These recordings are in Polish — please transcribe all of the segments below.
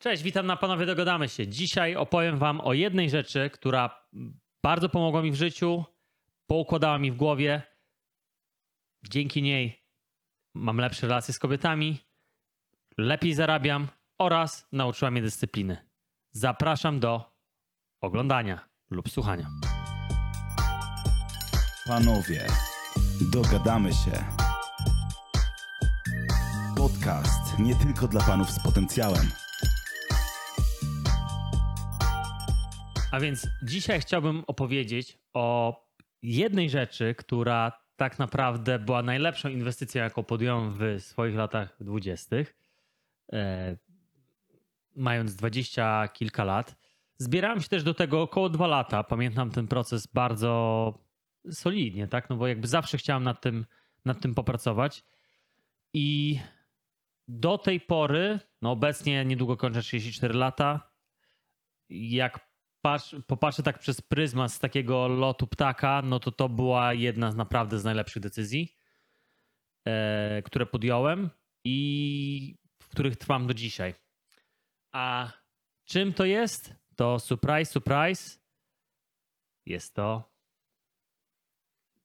Cześć, witam na Panowie Dogadamy się. Dzisiaj opowiem Wam o jednej rzeczy, która bardzo pomogła mi w życiu, poukładała mi w głowie. Dzięki niej mam lepsze relacje z kobietami, lepiej zarabiam oraz nauczyła mnie dyscypliny. Zapraszam do oglądania lub słuchania. Panowie, dogadamy się. Podcast nie tylko dla panów z potencjałem. A więc dzisiaj chciałbym opowiedzieć o jednej rzeczy, która tak naprawdę była najlepszą inwestycją, jaką podjąłem w swoich latach dwudziestych, e, mając dwadzieścia kilka lat. Zbierałem się też do tego około dwa lata. Pamiętam ten proces bardzo solidnie, tak? No bo jakby zawsze chciałem nad tym, nad tym popracować. I do tej pory, no obecnie niedługo kończę 34 lata, jak patrz, popatrzę tak przez pryzmat z takiego lotu ptaka, no to to była jedna z naprawdę z najlepszych decyzji, e, które podjąłem i w których trwam do dzisiaj. A czym to jest? To surprise, surprise. Jest to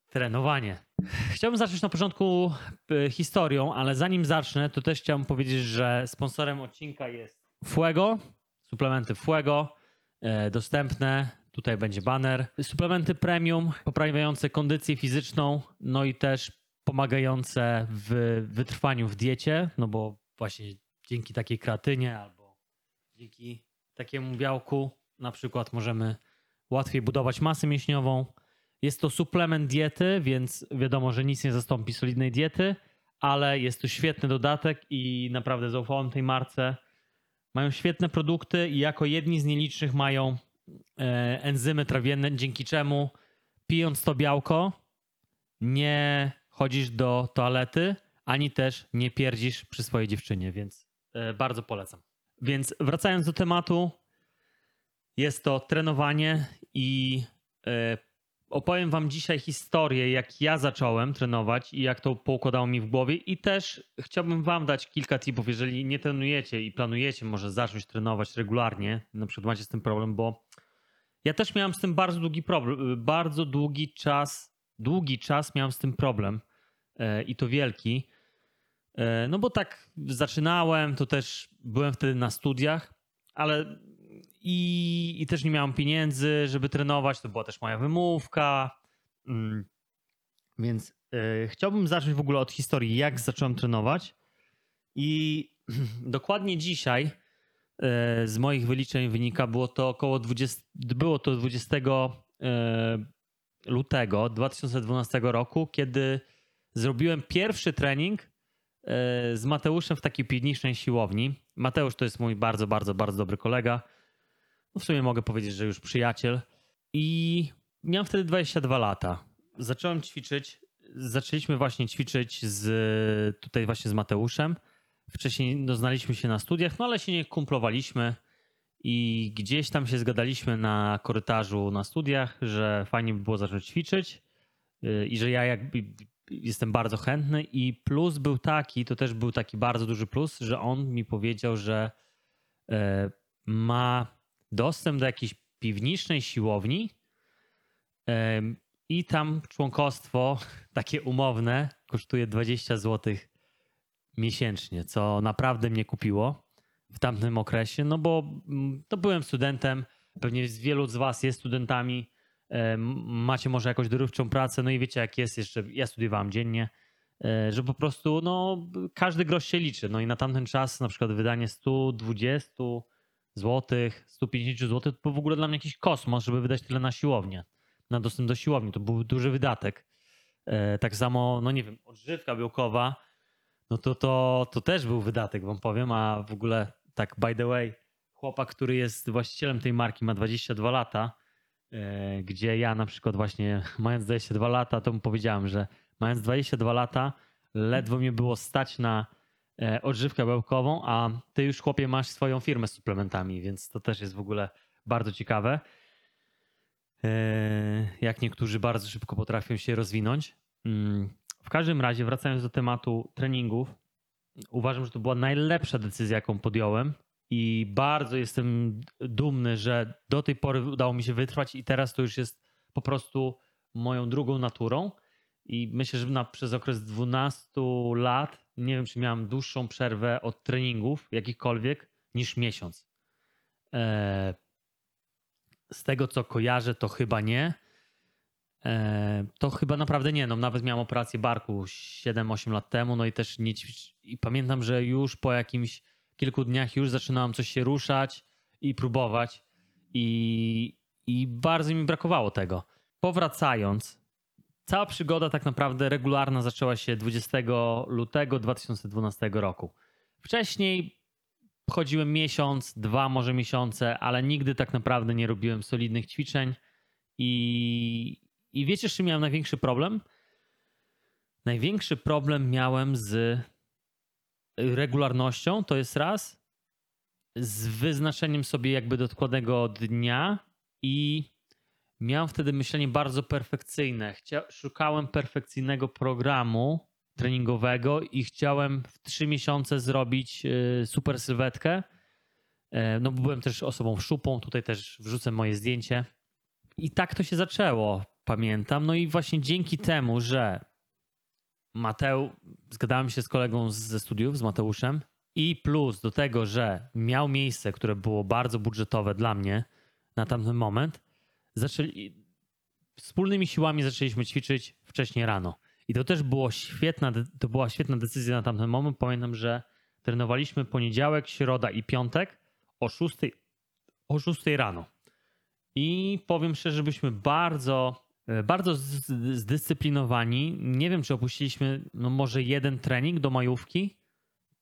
trenowanie. Chciałbym zacząć na początku e, historią, ale zanim zacznę, to też chciałbym powiedzieć, że sponsorem odcinka jest Fuego, suplementy Fuego dostępne. Tutaj będzie banner. Suplementy premium, poprawiające kondycję fizyczną, no i też pomagające w wytrwaniu w diecie, no bo właśnie dzięki takiej kreatynie albo dzięki takiemu białku na przykład możemy łatwiej budować masę mięśniową. Jest to suplement diety, więc wiadomo, że nic nie zastąpi solidnej diety, ale jest to świetny dodatek i naprawdę zaufałem tej marce. Mają świetne produkty i jako jedni z nielicznych mają e, enzymy trawienne, dzięki czemu pijąc to białko nie chodzisz do toalety, ani też nie pierdzisz przy swojej dziewczynie, więc e, bardzo polecam. Więc wracając do tematu, jest to trenowanie i e, opowiem wam dzisiaj historię, jak ja zacząłem trenować i jak to poukładało mi w głowie i też chciałbym wam dać kilka tipów, jeżeli nie trenujecie i planujecie może zacząć trenować regularnie, na przykład macie z tym problem, bo ja też miałem z tym bardzo długi problem, bardzo długi czas, długi czas miałem z tym problem e, i to wielki. E, No bo tak zaczynałem, to też byłem wtedy na studiach, ale i, i też nie miałem pieniędzy, żeby trenować. To była też moja wymówka. Mm. Więc y, chciałbym zacząć w ogóle od historii, jak zacząłem trenować. I dokładnie dzisiaj y, z moich wyliczeń wynika, było to około 20, było to 20 y, lutego 2012 roku, kiedy zrobiłem pierwszy trening z Mateuszem w takiej piwnicznej siłowni. Mateusz to jest mój bardzo, bardzo, bardzo dobry kolega no w sumie mogę powiedzieć, że już przyjaciel. I miałem wtedy 22 lata. Zacząłem ćwiczyć. Zaczęliśmy właśnie ćwiczyć z, tutaj właśnie z Mateuszem. Wcześniej no, znaliśmy się na studiach, no ale się nie kumplowaliśmy i gdzieś tam się zgadaliśmy na korytarzu na studiach, że fajnie by było zacząć ćwiczyć yy, i że ja jakby jestem bardzo chętny i plus był taki, to też był taki bardzo duży plus, że on mi powiedział, że yy, ma dostęp do jakiejś piwnicznej siłowni i tam członkostwo takie umowne kosztuje 20 zł miesięcznie, co naprawdę mnie kupiło w tamtym okresie, no bo mm, to byłem studentem, pewnie wielu z was jest studentami, macie może jakąś dorywczą pracę, no i wiecie jak jest jeszcze, ja studiowałem dziennie, e, że po prostu no, każdy grosz się liczy. No i na tamten czas na przykład wydanie 120 złotych, 150 zł to był w ogóle dla mnie jakiś kosmos, żeby wydać tyle na siłownię, na dostęp do siłowni. To był duży wydatek. E, tak samo, no nie wiem, odżywka białkowa, no to, to, to też był wydatek, wam powiem, a w ogóle tak by the way, chłopak, który jest właścicielem tej marki ma 22 lata, e, gdzie ja na przykład właśnie mając 22 lata, to mu powiedziałem, że mając 22 lata ledwo mnie było stać na odżywkę białkową, a ty już chłopie masz swoją firmę z suplementami, więc to też jest w ogóle bardzo ciekawe. E, jak niektórzy bardzo szybko potrafią się rozwinąć. Mm, w każdym razie, wracając do tematu treningów, uważam, że to była najlepsza decyzja, jaką podjąłem I bardzo jestem dumny, że do tej pory udało mi się wytrwać i teraz to już jest po prostu moją drugą naturą. I myślę, że na, przez okres 12 lat nie wiem, czy miałem dłuższą przerwę od treningów jakichkolwiek niż miesiąc. E, z tego co kojarzę, to chyba nie. E, to chyba naprawdę nie. No, nawet miałem operację barku 7-8 lat temu, no i też nie. I pamiętam, że już po jakimś kilku dniach już zaczynałem coś się ruszać i próbować. I, i bardzo mi brakowało tego. Powracając, cała przygoda tak naprawdę regularna zaczęła się 20 lutego 2012 roku. Wcześniej chodziłem miesiąc, dwa może miesiące, ale nigdy tak naprawdę nie robiłem solidnych ćwiczeń. I, i wiecie, z czym miałem największy problem? Największy problem miałem z regularnością, to jest raz, z wyznaczeniem sobie jakby dokładnego dnia i miałem wtedy myślenie bardzo perfekcyjne. Chcia- szukałem perfekcyjnego programu treningowego i chciałem w trzy miesiące zrobić y, super sylwetkę. E, No, byłem też osobą szupą, tutaj też wrzucę moje zdjęcie. I tak to się zaczęło, pamiętam. No i właśnie dzięki temu, że Mateu, zgadałem się z kolegą ze studiów, z Mateuszem, i plus do tego, że miał miejsce, które było bardzo budżetowe dla mnie na tamten moment, zaczęli, wspólnymi siłami zaczęliśmy ćwiczyć wcześniej rano. I to też było świetna, to była świetna decyzja na tamten moment. Pamiętam, że trenowaliśmy poniedziałek, środa i piątek o 6, o 6 rano. I powiem szczerze, byliśmy bardzo, e, bardzo zdyscyplinowani. Nie wiem, czy opuściliśmy no może jeden trening do majówki.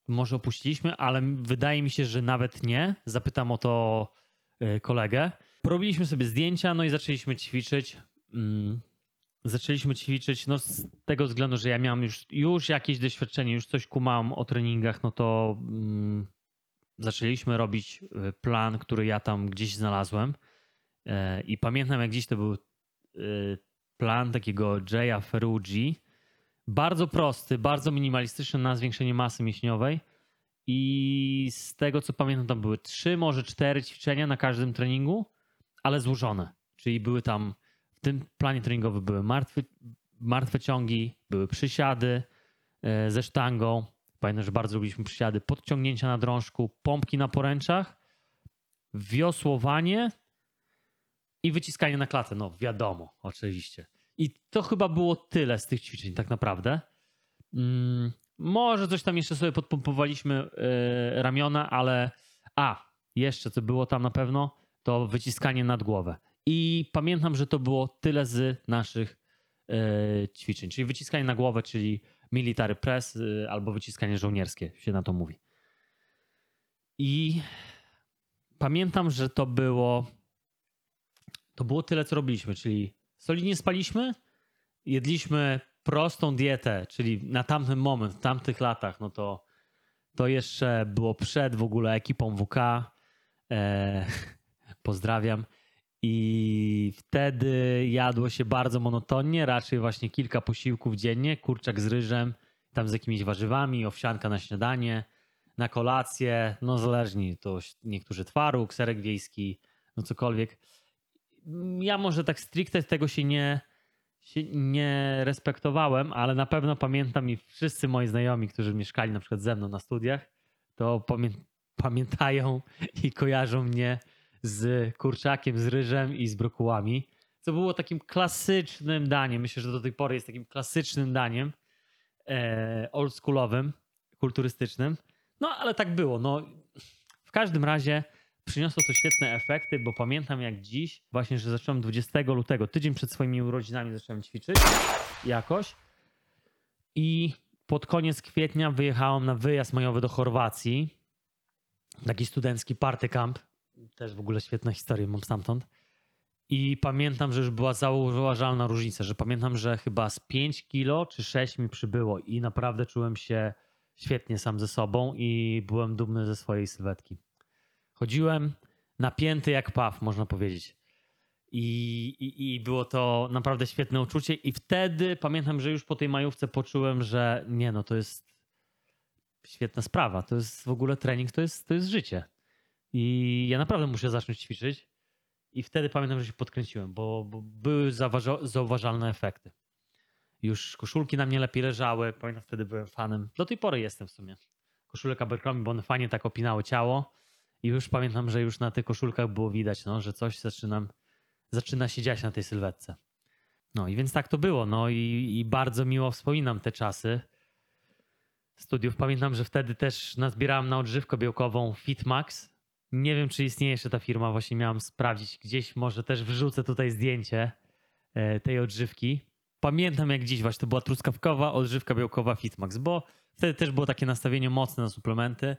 Może opuściliśmy, ale wydaje mi się, że nawet nie. Zapytam o to e, kolegę. Porobiliśmy sobie zdjęcia, no i zaczęliśmy ćwiczyć. Mm, Zaczęliśmy ćwiczyć, no z tego względu, że ja miałem już, już jakieś doświadczenie, już coś kumałem o treningach, no to mm, zaczęliśmy robić y, plan, który ja tam gdzieś znalazłem. E, I pamiętam, jak dziś to był y, plan takiego Jaya Ferrugi. Bardzo prosty, bardzo minimalistyczny na zwiększenie masy mięśniowej. I z tego co pamiętam, tam były trzy, może cztery ćwiczenia na każdym treningu, ale złożone. Czyli były tam w tym planie treningowym były martwe, martwe ciągi, były przysiady e, ze sztangą. Pamiętam, że bardzo lubiliśmy przysiady, podciągnięcia na drążku, pompki na poręczach, wiosłowanie i wyciskanie na klatę. No wiadomo, oczywiście. I to chyba było tyle z tych ćwiczeń tak naprawdę. Mm, może coś tam jeszcze sobie podpompowaliśmy e, ramiona, ale a, jeszcze co było tam na pewno, to wyciskanie nad głowę. I pamiętam, że to było tyle z naszych e, ćwiczeń, czyli wyciskanie na głowę, czyli military press e, albo wyciskanie żołnierskie się na to mówi. I pamiętam, że to było to było tyle, co robiliśmy, czyli solidnie spaliśmy, jedliśmy prostą dietę, czyli na tamten moment, w tamtych latach, no to to jeszcze było przed w ogóle ekipą WK. E, pozdrawiam. I wtedy jadło się bardzo monotonnie, raczej właśnie kilka posiłków dziennie, kurczak z ryżem, tam z jakimiś warzywami, owsianka na śniadanie, na kolację, no zależnie, to niektórzy twaróg, serek wiejski, no cokolwiek. Ja może tak stricte tego się nie, się nie respektowałem, ale na pewno pamiętam i wszyscy moi znajomi, którzy mieszkali na przykład ze mną na studiach, to pamię pamiętają i kojarzą mnie z kurczakiem, z ryżem i z brokułami, co było takim klasycznym daniem. Myślę, że do tej pory jest takim klasycznym daniem e, oldschoolowym, kulturystycznym. No ale tak było. No, w każdym razie przyniosło to świetne efekty, bo pamiętam jak dziś, właśnie, że zacząłem 20 lutego, tydzień przed swoimi urodzinami zacząłem ćwiczyć jakoś i pod koniec kwietnia wyjechałem na wyjazd majowy do Chorwacji. Taki studencki party camp. Też w ogóle świetna historia mam stamtąd. I pamiętam, że już była zauważalna różnica, że pamiętam, że chyba z 5 kilo czy 6 mi przybyło i naprawdę czułem się świetnie sam ze sobą i byłem dumny ze swojej sylwetki. Chodziłem napięty jak paw, można powiedzieć. I, i, I było to naprawdę świetne uczucie. I wtedy pamiętam, że już po tej majówce poczułem, że nie no, to jest świetna sprawa. To jest w ogóle trening, to jest, to jest życie. I ja naprawdę muszę zacząć ćwiczyć. I wtedy pamiętam, że się podkręciłem, bo, bo były zauważa- zauważalne efekty. Już koszulki na mnie lepiej leżały. Pamiętam, wtedy byłem fanem. Do tej pory jestem w sumie. Koszulek Abercrombie, bo one fajnie tak opinały ciało. I już pamiętam, że już na tych koszulkach było widać, no, że coś zaczynam, zaczyna się dziać na tej sylwetce. No i więc tak to było. No i, i bardzo miło wspominam te czasy studiów. Pamiętam, że wtedy też nazbierałem na odżywkę białkową Fitmax. Nie wiem, czy istnieje jeszcze ta firma. Właśnie miałem sprawdzić gdzieś. Może też wrzucę tutaj zdjęcie e, tej odżywki. Pamiętam jak dziś właśnie to była truskawkowa odżywka białkowa Fitmax, bo wtedy też było takie nastawienie mocne na suplementy.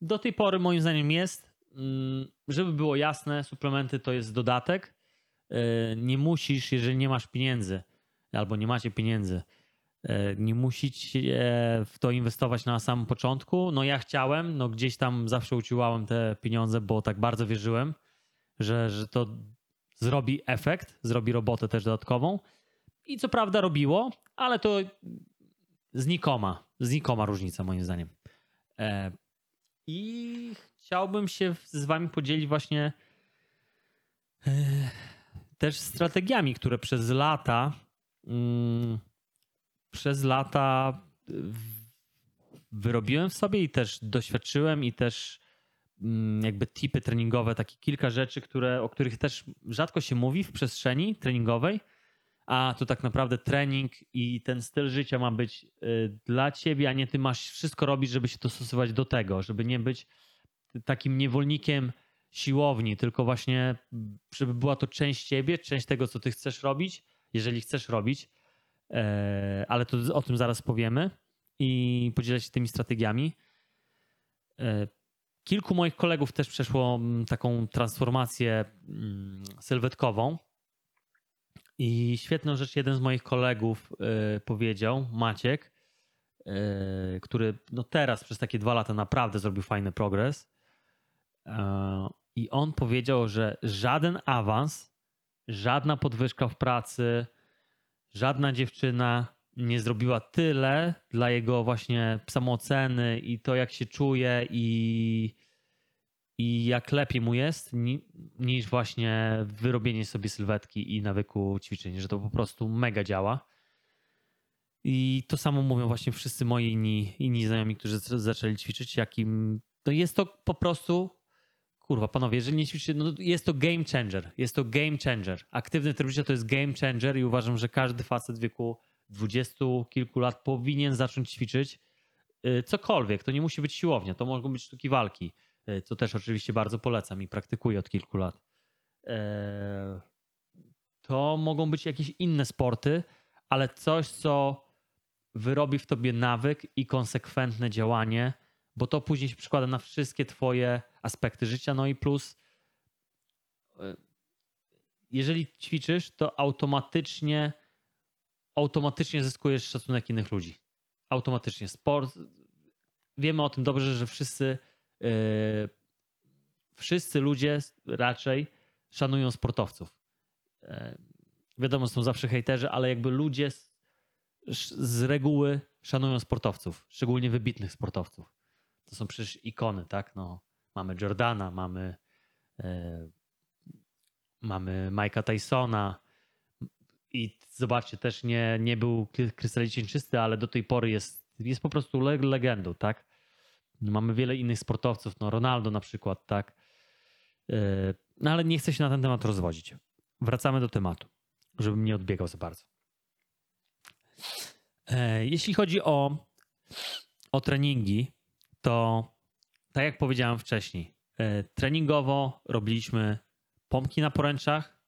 Do tej pory moim zdaniem jest, mm, żeby było jasne, suplementy to jest dodatek. E, Nie musisz, jeżeli nie masz pieniędzy albo nie macie pieniędzy, nie musicie w to inwestować na samym początku. No ja chciałem, no gdzieś tam zawsze uciłałem te pieniądze, bo tak bardzo wierzyłem, że, że to zrobi efekt, zrobi robotę też dodatkową. I co prawda robiło, ale to znikoma, znikoma różnica moim zdaniem. E, I chciałbym się z wami podzielić właśnie e, też strategiami, które przez lata mm, przez lata wyrobiłem w sobie i też doświadczyłem i też mm, jakby tipy treningowe, takie kilka rzeczy, które, o których też rzadko się mówi w przestrzeni treningowej, a to tak naprawdę trening i ten styl życia ma być y, dla ciebie, a nie ty masz wszystko robić, żeby się dostosować do tego, żeby nie być takim niewolnikiem siłowni, tylko właśnie, żeby była to część ciebie, część tego, co ty chcesz robić, jeżeli chcesz robić, ale to o tym zaraz powiemy i podzielę się tymi strategiami. E, Kilku moich kolegów też przeszło mm, taką transformację mm, sylwetkową. I świetną rzecz jeden z moich kolegów e, powiedział, Maciek, e, który no teraz przez takie dwa lata naprawdę zrobił fajny progres. E, I on powiedział, że żaden awans, żadna podwyżka w pracy, żadna dziewczyna nie zrobiła tyle dla jego właśnie samooceny i to, jak się czuje i, i jak lepiej mu jest, ni, niż właśnie wyrobienie sobie sylwetki i nawyku ćwiczeń, że to po prostu mega działa. I to samo mówią właśnie wszyscy moi inni, inni znajomi, którzy zaczęli ćwiczyć, jakim to jest to po prostu kurwa, panowie, jeżeli nie ćwiczycie, no jest to game changer. Jest to game changer. Aktywny tryb życia to jest game changer i uważam, że każdy facet w wieku dwudziestu kilku lat powinien zacząć ćwiczyć y, cokolwiek. To nie musi być siłownia, to mogą być sztuki walki, y, co też oczywiście bardzo polecam i praktykuję od kilku lat. Eee, To mogą być jakieś inne sporty, ale coś, co wyrobi w tobie nawyk i konsekwentne działanie, bo to później się przekłada na wszystkie twoje aspekty życia. No i plus, y, jeżeli ćwiczysz, to automatycznie automatycznie zyskujesz szacunek innych ludzi. Automatycznie. Sport. Wiemy o tym dobrze, że wszyscy yy, wszyscy ludzie raczej szanują sportowców. Yy, wiadomo, są zawsze hejterzy, ale jakby ludzie z, z reguły szanują sportowców, szczególnie wybitnych sportowców. To są przecież ikony, tak? No, mamy Jordana, mamy, e, mamy Mike'a Tysona i zobaczcie, też nie, nie był kry- krystalicznie czysty, ale do tej pory jest, jest po prostu le- legendą, tak? Mamy wiele innych sportowców, no Ronaldo na przykład, tak? E, No ale nie chcę się na ten temat rozwodzić. Wracamy do tematu, żebym nie odbiegał za bardzo. E, Jeśli chodzi o, o treningi, to tak jak powiedziałem wcześniej, e, treningowo robiliśmy pompki na poręczach,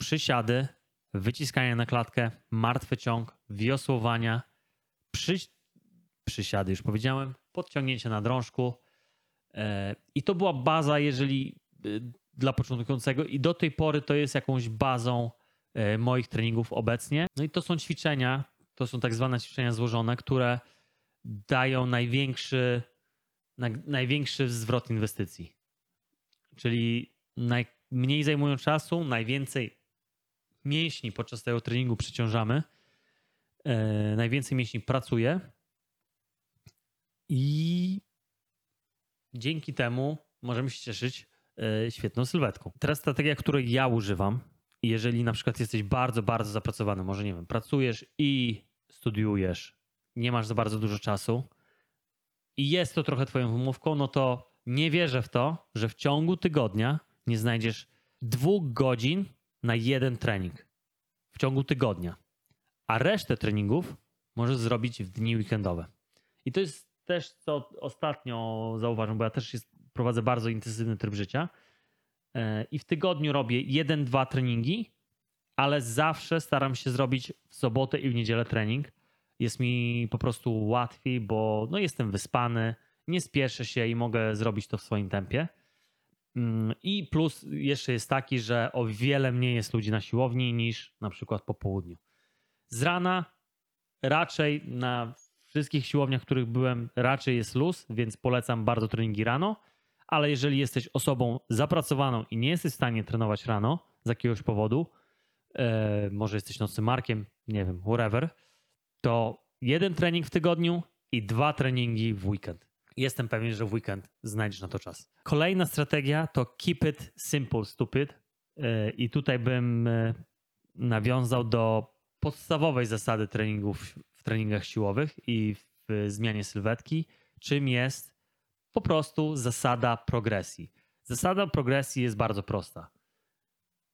przysiady, wyciskanie na klatkę, martwy ciąg, wiosłowania, przy, przysiady już powiedziałem, podciągnięcie na drążku. E, I to była baza, jeżeli y, dla początkującego i do tej pory to jest jakąś bazą e, moich treningów obecnie. No i to są ćwiczenia, to są tak zwane ćwiczenia złożone, które dają największy, naj, największy zwrot inwestycji. Czyli najmniej zajmują czasu, najwięcej mięśni podczas tego treningu przeciążamy, e, najwięcej mięśni pracuje i dzięki temu możemy się cieszyć e, świetną sylwetką. Teraz strategia, której ja używam, jeżeli na przykład jesteś bardzo, bardzo zapracowany, może nie wiem, pracujesz i studiujesz, nie masz za bardzo dużo czasu i jest to trochę twoją wymówką, no to nie wierzę w to, że w ciągu tygodnia nie znajdziesz dwóch godzin na jeden trening. W ciągu tygodnia. A resztę treningów możesz zrobić w dni weekendowe. I to jest też, co ostatnio zauważam, bo ja też jest, prowadzę bardzo intensywny tryb życia e, i w tygodniu robię jeden, dwa treningi, ale zawsze staram się zrobić w sobotę i w niedzielę trening. Jest mi po prostu łatwiej, bo no jestem wyspany, nie spieszę się i mogę zrobić to w swoim tempie. Mm, I plus jeszcze jest taki, że o wiele mniej jest ludzi na siłowni niż na przykład po południu. Z rana raczej na wszystkich siłowniach, w których byłem, raczej jest luz, więc polecam bardzo treningi rano. Ale jeżeli jesteś osobą zapracowaną i nie jesteś w stanie trenować rano z jakiegoś powodu, e, może jesteś nocnym markiem, nie wiem, whatever, to jeden trening w tygodniu i dwa treningi w weekend. Jestem pewien, że w weekend znajdziesz na to czas. Kolejna strategia to keep it simple, stupid. E, I tutaj bym e, nawiązał do podstawowej zasady treningów w treningach siłowych i w zmianie sylwetki, czym jest po prostu zasada progresji. Zasada progresji jest bardzo prosta.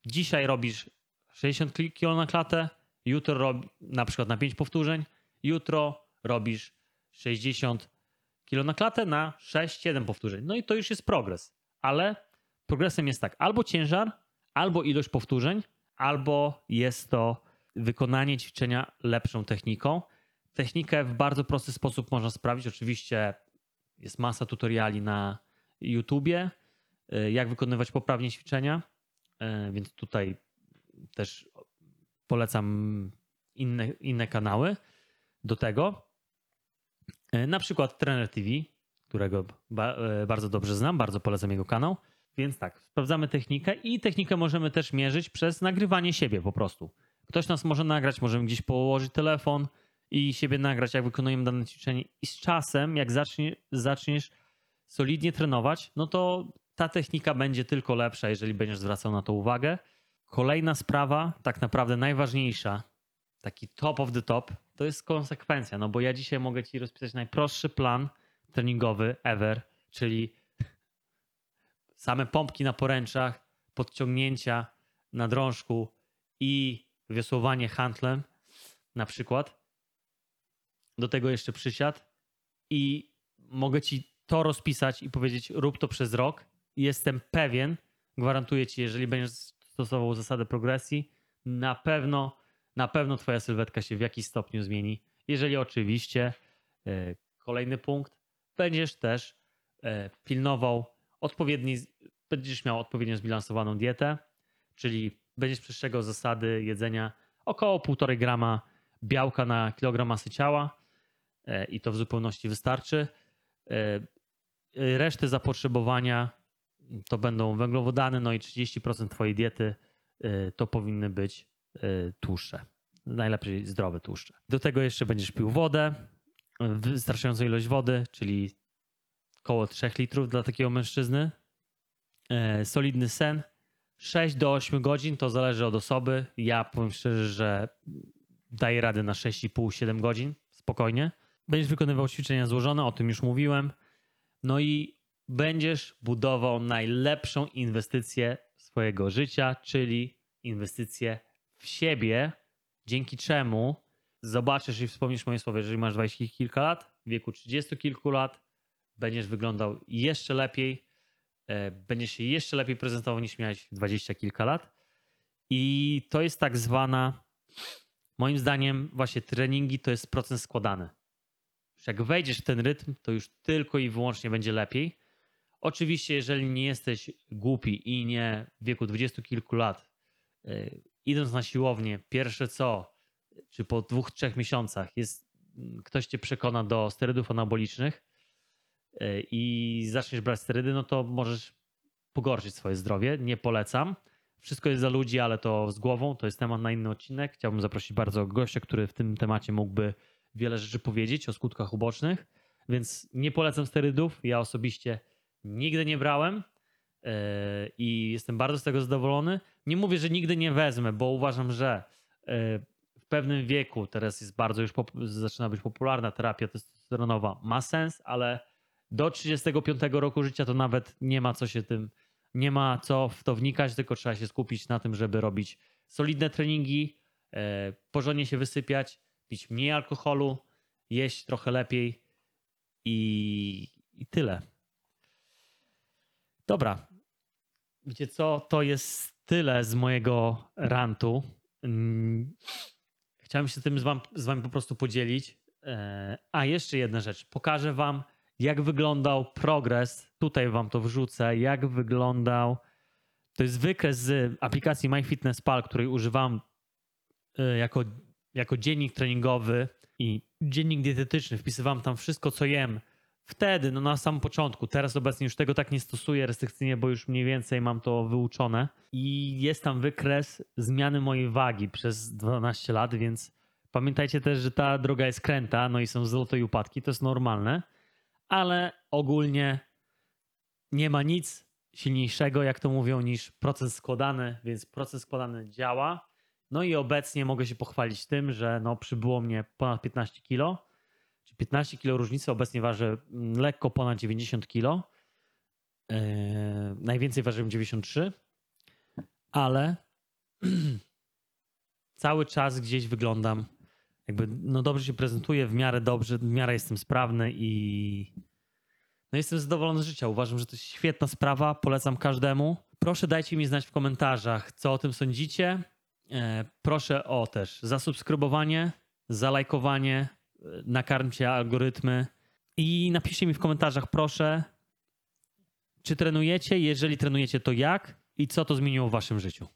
Dzisiaj robisz 60 kg na klatę, jutro rob, na przykład na 5 powtórzeń, jutro robisz 60 kg na klatę na 6-7 powtórzeń. No i to już jest progres. Ale progresem jest tak, albo ciężar, albo ilość powtórzeń, albo jest to wykonanie ćwiczenia lepszą techniką. Technikę w bardzo prosty sposób można sprawdzić. Oczywiście jest masa tutoriali na YouTubie, y, jak wykonywać poprawnie ćwiczenia, y, więc tutaj też polecam inne, inne kanały do tego. Y, Na przykład Trener TV, którego ba bardzo dobrze znam, bardzo polecam jego kanał. Więc tak, sprawdzamy technikę i technikę możemy też mierzyć przez nagrywanie siebie po prostu. Ktoś nas może nagrać, możemy gdzieś położyć telefon i siebie nagrać, jak wykonujemy dane ćwiczenie. I z czasem, jak zacznie, zaczniesz solidnie trenować, no to ta technika będzie tylko lepsza, jeżeli będziesz zwracał na to uwagę. Kolejna sprawa, tak naprawdę najważniejsza, taki top of the top, to jest konsekwencja. No bo ja dzisiaj mogę ci rozpisać najprostszy plan treningowy ever, czyli same pompki na poręczach, podciągnięcia na drążku i wiosłowanie handlem na przykład. Do tego jeszcze przysiad i mogę ci to rozpisać i powiedzieć rób to przez rok. Jestem pewien, gwarantuję ci, jeżeli będziesz stosował zasadę progresji, na pewno, na pewno twoja sylwetka się w jakiś stopniu zmieni. Jeżeli oczywiście e, kolejny punkt, będziesz też e, pilnował odpowiedni, będziesz miał odpowiednio zbilansowaną dietę, czyli będziesz przestrzegał zasady jedzenia około 1,5 grama białka na kilogram masy ciała e, i to w zupełności wystarczy. Reszty zapotrzebowania to będą węglowodany, no i 30% twojej diety e, to powinny być tłuszcze. Najlepiej zdrowe tłuszcze. Do tego jeszcze będziesz pił wodę, wystarczającą ilość wody, czyli około 3 litrów dla takiego mężczyzny. Solidny sen, 6 do 8 godzin to zależy od osoby. Ja powiem szczerze, że daję radę na 6,5-7 godzin spokojnie. Będziesz wykonywał ćwiczenia złożone, o tym już mówiłem. No i będziesz budował najlepszą inwestycję swojego życia, czyli inwestycję w siebie, dzięki czemu zobaczysz i wspomnisz moje słowo, jeżeli masz 20 kilka lat, w wieku 30 kilku lat, będziesz wyglądał jeszcze lepiej, e, będziesz się jeszcze lepiej prezentował niż miałeś 20 kilka lat. I to jest tak zwana, moim zdaniem, właśnie treningi to jest procent składany. Jak wejdziesz w ten rytm, to już tylko i wyłącznie będzie lepiej. Oczywiście, jeżeli nie jesteś głupi i nie w wieku 20 kilku lat, yy, idąc na siłownię, pierwsze co, czy po dwóch, trzech miesiącach jest, ktoś cię przekona do sterydów anabolicznych yy, i zaczniesz brać sterydy, no to możesz pogorszyć swoje zdrowie. Nie polecam. Wszystko jest za ludzi, ale to z głową. To jest temat na inny odcinek. Chciałbym zaprosić bardzo gościa, który w tym temacie mógłby wiele rzeczy powiedzieć o skutkach ubocznych. Więc nie polecam sterydów. Ja osobiście nigdy nie brałem. Yy, i jestem bardzo z tego zadowolony. Nie mówię, że nigdy nie wezmę, bo uważam, że yy, w pewnym wieku, teraz jest bardzo już, zaczyna być popularna terapia testosteronowa, ma sens, ale do 35 roku życia to nawet nie ma co się tym, nie ma co w to wnikać, tylko trzeba się skupić na tym, żeby robić solidne treningi, yy, porządnie się wysypiać, pić mniej alkoholu, jeść trochę lepiej i, i tyle. Dobra. Wiecie co? To jest tyle z mojego rantu. Mm, Chciałem się tym z, wam, z wami po prostu podzielić. E, A jeszcze jedna rzecz. Pokażę wam, jak wyglądał progres. Tutaj wam to wrzucę. Jak wyglądał. To jest wykres z aplikacji MyFitnessPal, której używam e, jako, jako dziennik treningowy i dziennik dietetyczny. Wpisywałem tam wszystko, co jem wtedy, no na samym początku. Teraz obecnie już tego tak nie stosuję restrykcyjnie, bo już mniej więcej mam to wyuczone. I jest tam wykres zmiany mojej wagi przez 12 lat, więc pamiętajcie też, że ta droga jest kręta, no i są zloty i upadki, to jest normalne, ale ogólnie nie ma nic silniejszego, jak to mówią, niż proces składany, więc proces składany działa. No i obecnie mogę się pochwalić tym, że no przybyło mnie ponad 15 kilo, 15 kilo różnicy, obecnie ważę mm, lekko ponad 90 kilo. Yy, najwięcej ważyłem 93, ale cały czas gdzieś wyglądam jakby no dobrze się prezentuję, w miarę dobrze, w miarę jestem sprawny i no jestem zadowolony z życia. Uważam, że to jest świetna sprawa, polecam każdemu. Proszę dajcie mi znać w komentarzach, co o tym sądzicie. E, Proszę o też zasubskrybowanie, zalajkowanie, nakarmcie algorytmy i napiszcie mi w komentarzach, proszę, czy trenujecie, jeżeli trenujecie, to jak i co to zmieniło w waszym życiu.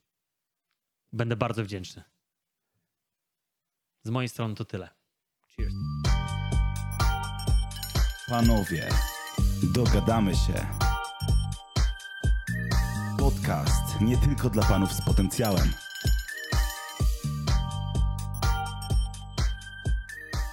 Będę bardzo wdzięczny. Z mojej strony to tyle. Cheers. Panowie, dogadamy się. Podcast nie tylko dla panów z potencjałem.